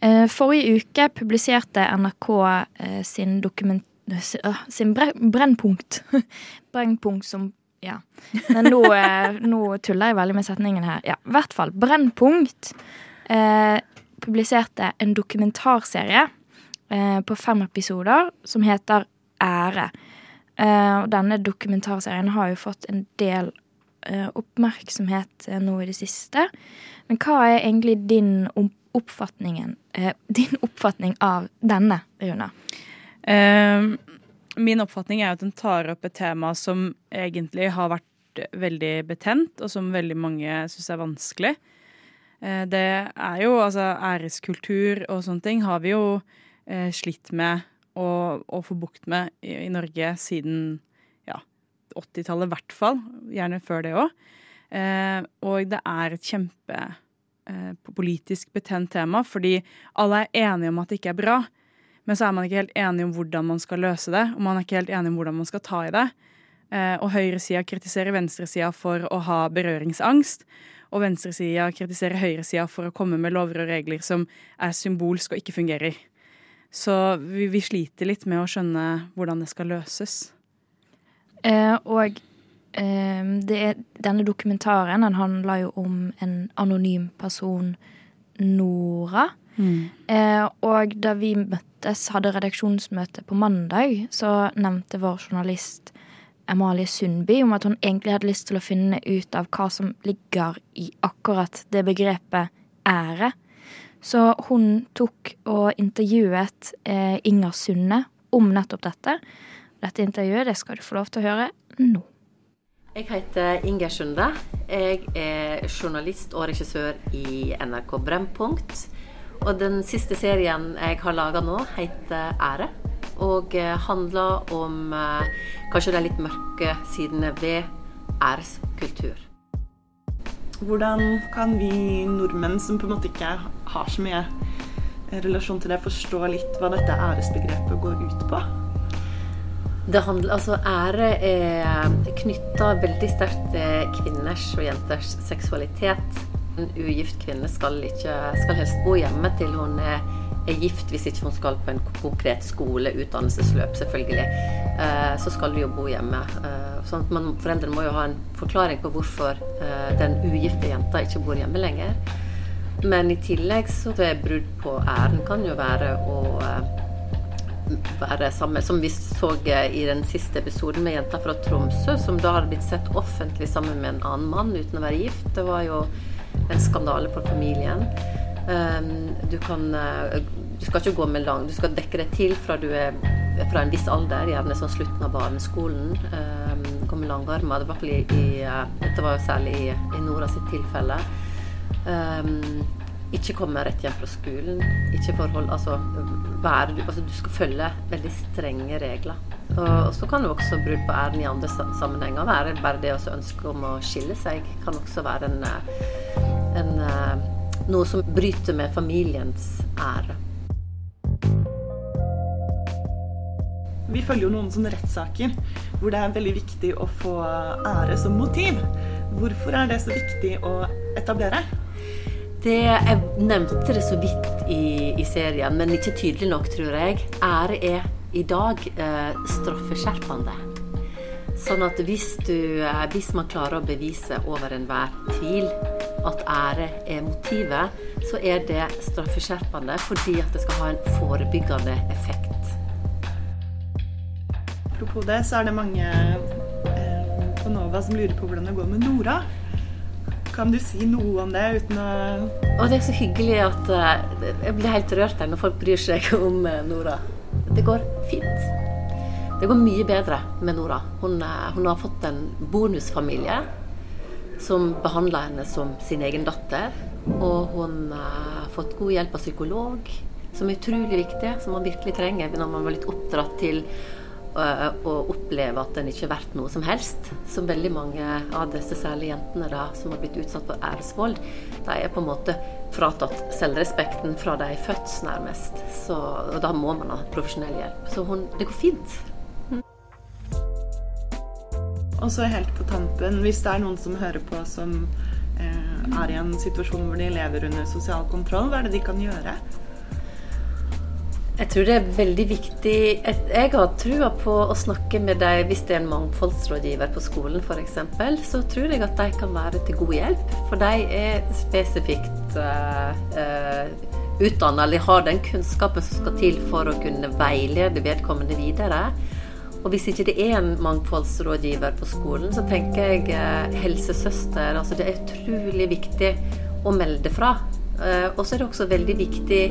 Eh, Forrige uke publiserte NRK eh, sin dokument... øh, Sin Brennpunkt. Brennpunkt som Ja. Men nå, eh, nå tuller jeg veldig med setningen her. Ja, i hvert fall. Brennpunkt eh, publiserte en dokumentarserie eh, på fem episoder som heter Ære. Eh, og denne dokumentarserien har jo fått en del oppmerksomhet nå i det siste. Men hva er egentlig din om- oppfatningen, eh, din oppfatning av denne, Runa? Eh, min oppfatning er at den tar opp et tema som egentlig har vært veldig betent, og som veldig mange syns er vanskelig. Eh, det er jo altså æreskultur og sånne ting har vi jo eh, slitt med å, å få bukt med i, i Norge siden ja, 80-tallet i hvert fall. Gjerne før det òg. Og det er et kjempe politisk betent tema, fordi alle er enige om at det ikke er bra. Men så er man ikke helt enige om hvordan man skal løse det, og man er ikke helt enige om hvordan man skal ta i det. Eh, og høyresida kritiserer venstresida for å ha berøringsangst. Og venstresida kritiserer høyresida for å komme med lover og regler som er symbolsk og ikke fungerer. Så vi, vi sliter litt med å skjønne hvordan det skal løses. Eh, og eh, er, denne dokumentaren den handler jo om en anonym person, Nora. Eh, og da vi møttes, hadde redaksjonsmøte på mandag, så nevnte vår journalist Amalie Sundby om at hun egentlig hadde lyst til å finne ut av hva som ligger i akkurat det begrepet ære. Så hun tok og intervjuet eh, Inger Sunde om nettopp dette. Dette intervjuet det skal du få lov til å høre nå. Jeg heter Inger Sunde. Jeg er journalist og regissør i NRK Brennpunkt. Og den siste serien jeg har laga nå, heter Ære. Og eh, handler om eh, kanskje de litt mørke sidene ved æreskultur. Hvordan kan vi nordmenn som på en måte ikke har så mye relasjon til det, forstå litt hva dette æresbegrepet går ut på? Det handler, altså Ære er knytta veldig sterkt til kvinners og jenters seksualitet. En ugift kvinne skal, ikke, skal helst bo hjemme til hun er, er gift, hvis ikke hun skal på en konkret skole, utdannelsesløp, selvfølgelig. Eh, så skal du jo bo hjemme. Eh, sånn at man, Foreldrene må jo ha en forklaring på hvorfor eh, den ugifte jenta ikke bor hjemme lenger. Men i tillegg så er brudd på æren kan jo være å eh, være sammen, som vi så eh, i den siste episoden med jenta fra Tromsø, som da hadde blitt sett offentlig sammen med en annen mann uten å være gift. Det var jo en skandale for familien. Um, du kan uh, Du skal ikke gå med lang Du skal dekke deg til fra du er fra en viss alder, gjerne sånn slutten av barneskolen. Um, gå med langarmer. Det var i, i, uh, dette var jo særlig i, i Nora sitt tilfelle. Um, ikke komme rett hjem fra skolen. Ikke forhold Altså, være, altså du skal følge veldig strenge regler. Og, og så kan jo også brudd på æren i andre sammenhenger være bare det å ønske om å skille seg. Kan også være en, eh, en eh, noe som bryter med familiens ære. Vi følger jo noen sånne rettssaker hvor det er veldig viktig å få ære som motiv. Hvorfor er det så viktig å etablere? Det, jeg nevnte det så vidt i, i serien, men ikke tydelig nok, tror jeg. Ære er i dag eh, straffeskjerpende. Sånn at hvis, du, eh, hvis man klarer å bevise over enhver tvil at ære er motivet, så er det straffeskjerpende fordi at det skal ha en forebyggende effekt. Apropos det, så er det mange eh, på Nova som lurer på hvordan det går med Nora. Kan du si noe om det uten å Og det er så hyggelig at eh, Jeg blir helt rørt her når folk bryr seg om eh, Nora. Det går fint. Det går mye bedre med Nora. Hun, eh, hun har fått en bonusfamilie som behandler henne som sin egen datter. Og hun har fått god hjelp av psykolog. som er utrolig viktig, som man virkelig trenger når man var litt oppdratt til uh, å oppleve at en ikke er verdt noe som helst. Som veldig mange av disse særlig jentene da, som har blitt utsatt for æresvold, de er på en måte fratatt selvrespekten fra de er født, nærmest. Så, og da må man ha profesjonell hjelp. Så hun, det går fint. Og så helt på tampen, hvis det er noen som hører på som eh, er i en situasjon hvor de lever under sosial kontroll, hva er det de kan gjøre? Jeg tror det er veldig viktig Jeg har trua på å snakke med dem hvis det er en mangfoldsrådgiver på skolen f.eks. Så tror jeg at de kan være til god hjelp. For de er spesifikt uh, uh, eh, utdanna eller har den kunnskapen som skal til for å kunne veilede vedkommende videre. Og hvis ikke det er en mangfoldsrådgiver på skolen, så tenker jeg uh, helsesøster. Altså det er utrolig viktig å melde fra. Uh, og så er det også veldig viktig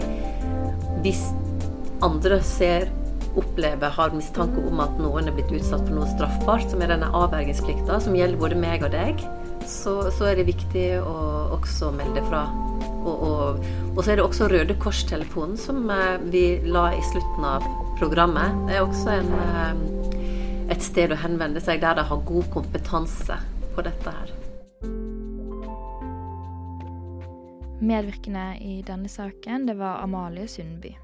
hvis andre ser, opplever, har mistanke om at noen er blitt utsatt for noe straffbart, som er denne avvergingsplikta, som gjelder både meg og deg, så, så er det viktig å også melde fra. Og, og, og, så er det også Røde Kors-telefonen som eh, vi la i slutten av programmet. Det er også en, eh, et sted å henvende seg der de har god kompetanse på dette her. Medvirkende i denne saken det var Amalie Sundby.